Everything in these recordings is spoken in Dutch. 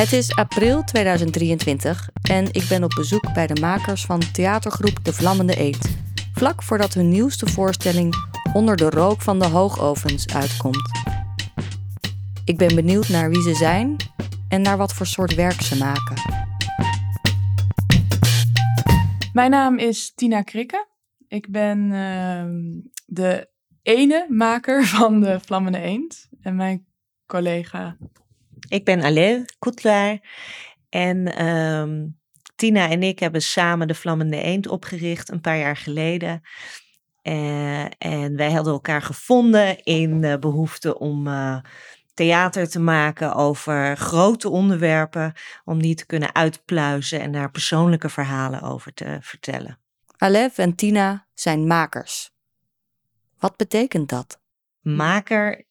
Het is april 2023 en ik ben op bezoek bij de makers van theatergroep De Vlammende Eet. Vlak voordat hun nieuwste voorstelling Onder de rook van de hoogovens uitkomt. Ik ben benieuwd naar wie ze zijn en naar wat voor soort werk ze maken. Mijn naam is Tina Krikke. Ik ben ehm, de ene maker van de Vlammende Eend. En mijn collega. Ik ben Alain Koetlaar. En ehm, Tina en ik hebben samen de Vlammende Eend opgericht een paar jaar geleden. Eh, en wij hadden elkaar gevonden in de behoefte om uh, theater te maken over grote onderwerpen, om die te kunnen uitpluizen en daar persoonlijke verhalen over te vertellen. Alef en Tina zijn makers. Wat betekent dat? Maker,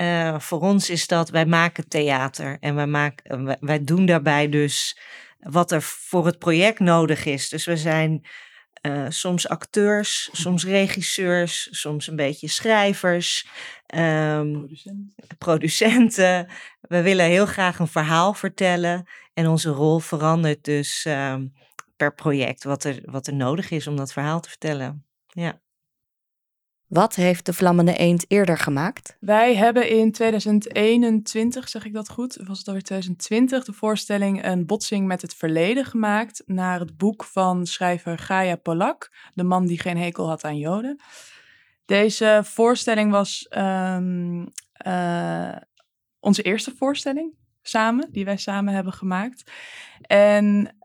uh, voor ons is dat wij maken theater en wij, maken, wij, doen daarbij dus wat er voor het project nodig is. Dus we zijn uh, soms acteurs, soms regisseurs, soms een beetje schrijvers, um, producenten. producenten. We willen heel graag een verhaal vertellen en onze rol verandert dus um, per project wat er, wat er nodig is om dat verhaal te vertellen. Ja. Wat heeft de Vlammende Eend eerder gemaakt? Wij hebben in 2021, zeg ik dat goed, was het alweer 2020, de voorstelling Een botsing met het verleden gemaakt naar het boek van schrijver Gaia Polak, de man die geen hekel had aan Joden. Deze voorstelling was um, uh, onze eerste voorstelling samen, die wij samen hebben gemaakt. En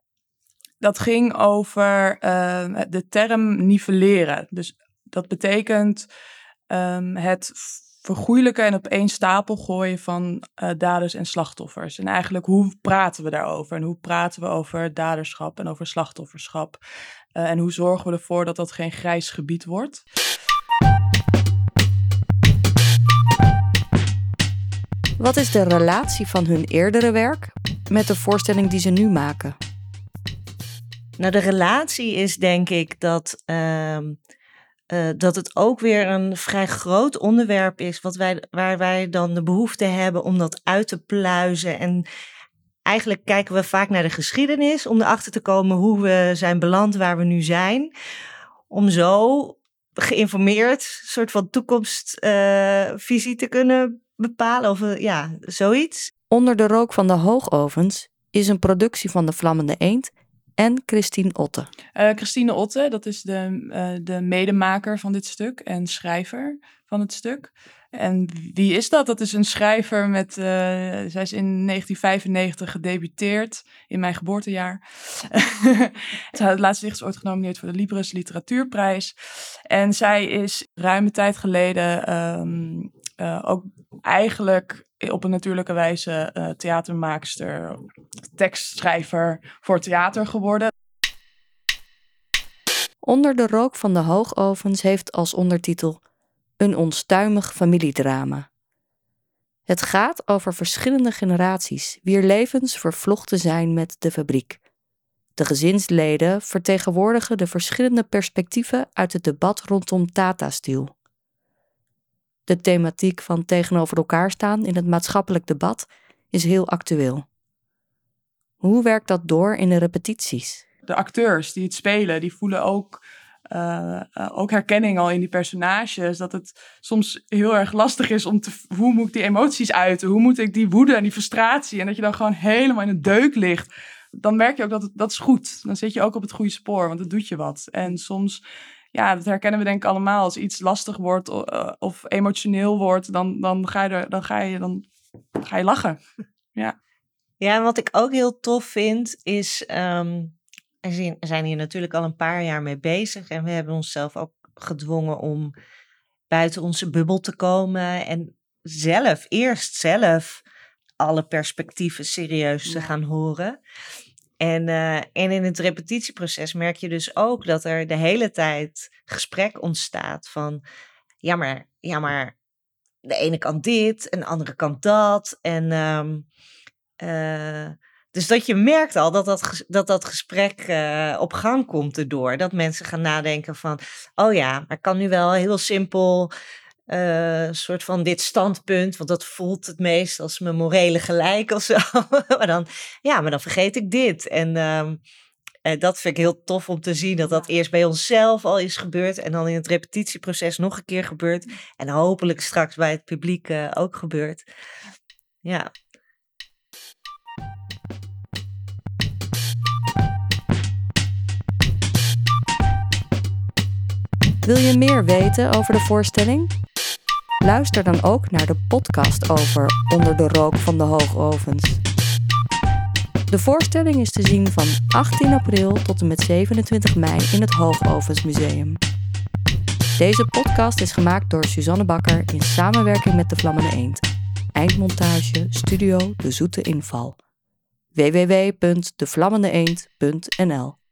dat ging over uh, de term nivelleren. Dus dat betekent um, het vergoeilijken en op één stapel gooien van uh, daders en slachtoffers. En eigenlijk hoe praten we daarover? En hoe praten we over daderschap en over slachtofferschap? Uh, en hoe zorgen we ervoor dat dat geen grijs gebied wordt? Wat is de relatie van hun eerdere werk met de voorstelling die ze nu maken? Nou, de relatie is denk ik dat uh, uh, dat het ook weer een vrij groot onderwerp is, wat wij, waar wij dan de behoefte hebben om dat uit te pluizen. En eigenlijk kijken we vaak naar de geschiedenis om erachter te komen hoe we zijn beland waar we nu zijn. Om zo geïnformeerd soort van toekomstvisie uh, te kunnen bepalen of uh, ja, zoiets. Onder de rook van de hoogovens is een productie van de Vlammende Eend en Christine Otte. Uh, Christine Otte, dat is de, uh, de medemaker van dit stuk en schrijver van het stuk. En wie is dat? Dat is een schrijver met. Uh, zij is in 1995 gedebuteerd, in mijn geboortejaar. het laatste dicht ooit genomineerd voor de Libris Literatuurprijs. En zij is ruime tijd geleden uh, ook eigenlijk op een natuurlijke wijze theatermaakster, tekstschrijver voor theater geworden. Onder de rook van de hoogovens heeft als ondertitel Een onstuimig familiedrama. Het gaat over verschillende generaties wier levens vervlochten zijn met de fabriek. De gezinsleden vertegenwoordigen de verschillende perspectieven uit het debat rondom Tata Steel. De thematiek van tegenover elkaar staan in het maatschappelijk debat is heel actueel. Hoe werkt dat door in de repetities? De acteurs die het spelen, die voelen ook, uh, uh, ook herkenning al in die personages. Dat het soms heel erg lastig is om te. Hoe moet ik die emoties uiten? Hoe moet ik die woede en die frustratie? En dat je dan gewoon helemaal in een deuk ligt. Dan merk je ook dat dat is goed. Dan zit je ook op het goede spoor, want het doet je wat. En soms ja, dat herkennen we denk ik allemaal. Als iets lastig wordt uh, of emotioneel wordt, dan, dan, ga je er, dan, ga je, dan ga je lachen. Ja. Ja, wat ik ook heel tof vind, is. Um, er zijn hier natuurlijk al een paar jaar mee bezig. En we hebben onszelf ook gedwongen om buiten onze bubbel te komen. En zelf, eerst zelf, alle perspectieven serieus te gaan horen. En, uh, en in het repetitieproces merk je dus ook dat er de hele tijd gesprek ontstaat van, ja maar, ja maar de ene kant dit en de andere kant dat. En um, uh, dus dat je merkt al dat dat, dat, dat gesprek uh, op gang komt erdoor. Dat mensen gaan nadenken van, oh ja, maar ik kan nu wel heel simpel eh, soort van dit standpunt, want dat voelt het meest als mijn morele gelijk of zo. maar dan, ja, maar dan vergeet ik dit. En ehm, eh, dat vind ik heel tof om te zien, dat dat eerst bij onszelf al is gebeurd en dan in het repetitieproces nog een keer gebeurt. En hopelijk straks bij het publiek eh, ook gebeurt. Ja. Wil je meer weten over de voorstelling? Luister dan ook naar de podcast over Onder de rook van de hoogovens. De voorstelling is te zien van 18 april tot en met 27 mei in het Hoogovensmuseum. Deze podcast is gemaakt door Suzanne Bakker in samenwerking met de Vlammende Eend. Eindmontage Studio De Zoete Inval. www.devlammendeeend.nl